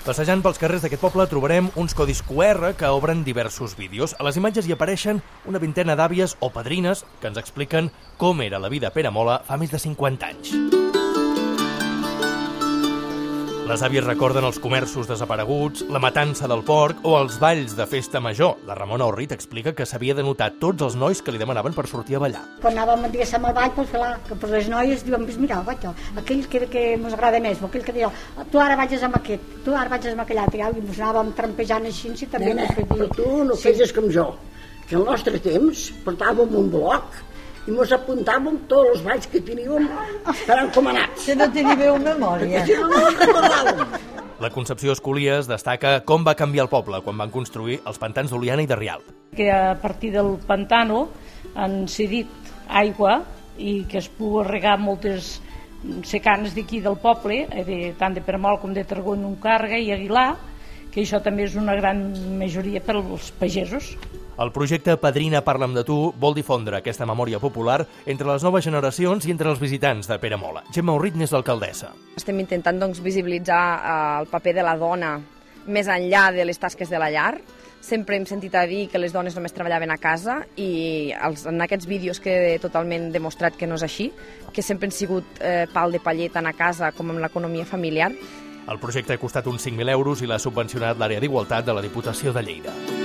Passejant pels carrers d'aquest poble trobarem uns codis QR que obren diversos vídeos. A les imatges hi apareixen una vintena d'àvies o padrines que ens expliquen com era la vida a Peramola fa més de 50 anys. Les àvies recorden els comerços desapareguts, la matança del porc o els balls de festa major. La Ramona Orrit explica que s'havia de notar tots els nois que li demanaven per sortir a ballar. Quan anàvem, diguéssim, al ball, doncs, clar, que per les noies diuen, pues mira, vaig, aquell que, que mos agrada més, o aquell que deia, tu ara vagis amb aquest, tu ara vagis amb aquell altre, i mos anàvem trampejant així, si també Nena, mos feia... però tu no sí. fes com jo, que al nostre temps portàvem un bloc i mos apuntàvem tots els balls que teníem per encomanats. Si no teniu memòria. Si no, no recordàvem. La Concepció Escolies destaca com va canviar el poble quan van construir els pantans d'Oliana i de Rialp. que a partir del pantano han cedit aigua i que es pugui regar moltes secanes d'aquí del poble, eh, de, tant de Permol com de Tarragona, Uncarga i Aguilar, que això també és una gran majoria per als pagesos. El projecte Padrina Parla'm de tu vol difondre aquesta memòria popular entre les noves generacions i entre els visitants de Peramola. Gemma Urrit n'és l'alcaldessa. Estem intentant doncs, visibilitzar eh, el paper de la dona més enllà de les tasques de la llar. Sempre hem sentit a dir que les dones només treballaven a casa i els, en aquests vídeos queda totalment demostrat que no és així, que sempre han sigut eh, pal de paller tant a casa com en l'economia familiar. El projecte ha costat uns 5.000 euros i l'ha subvencionat l'àrea d'igualtat de la Diputació de Lleida.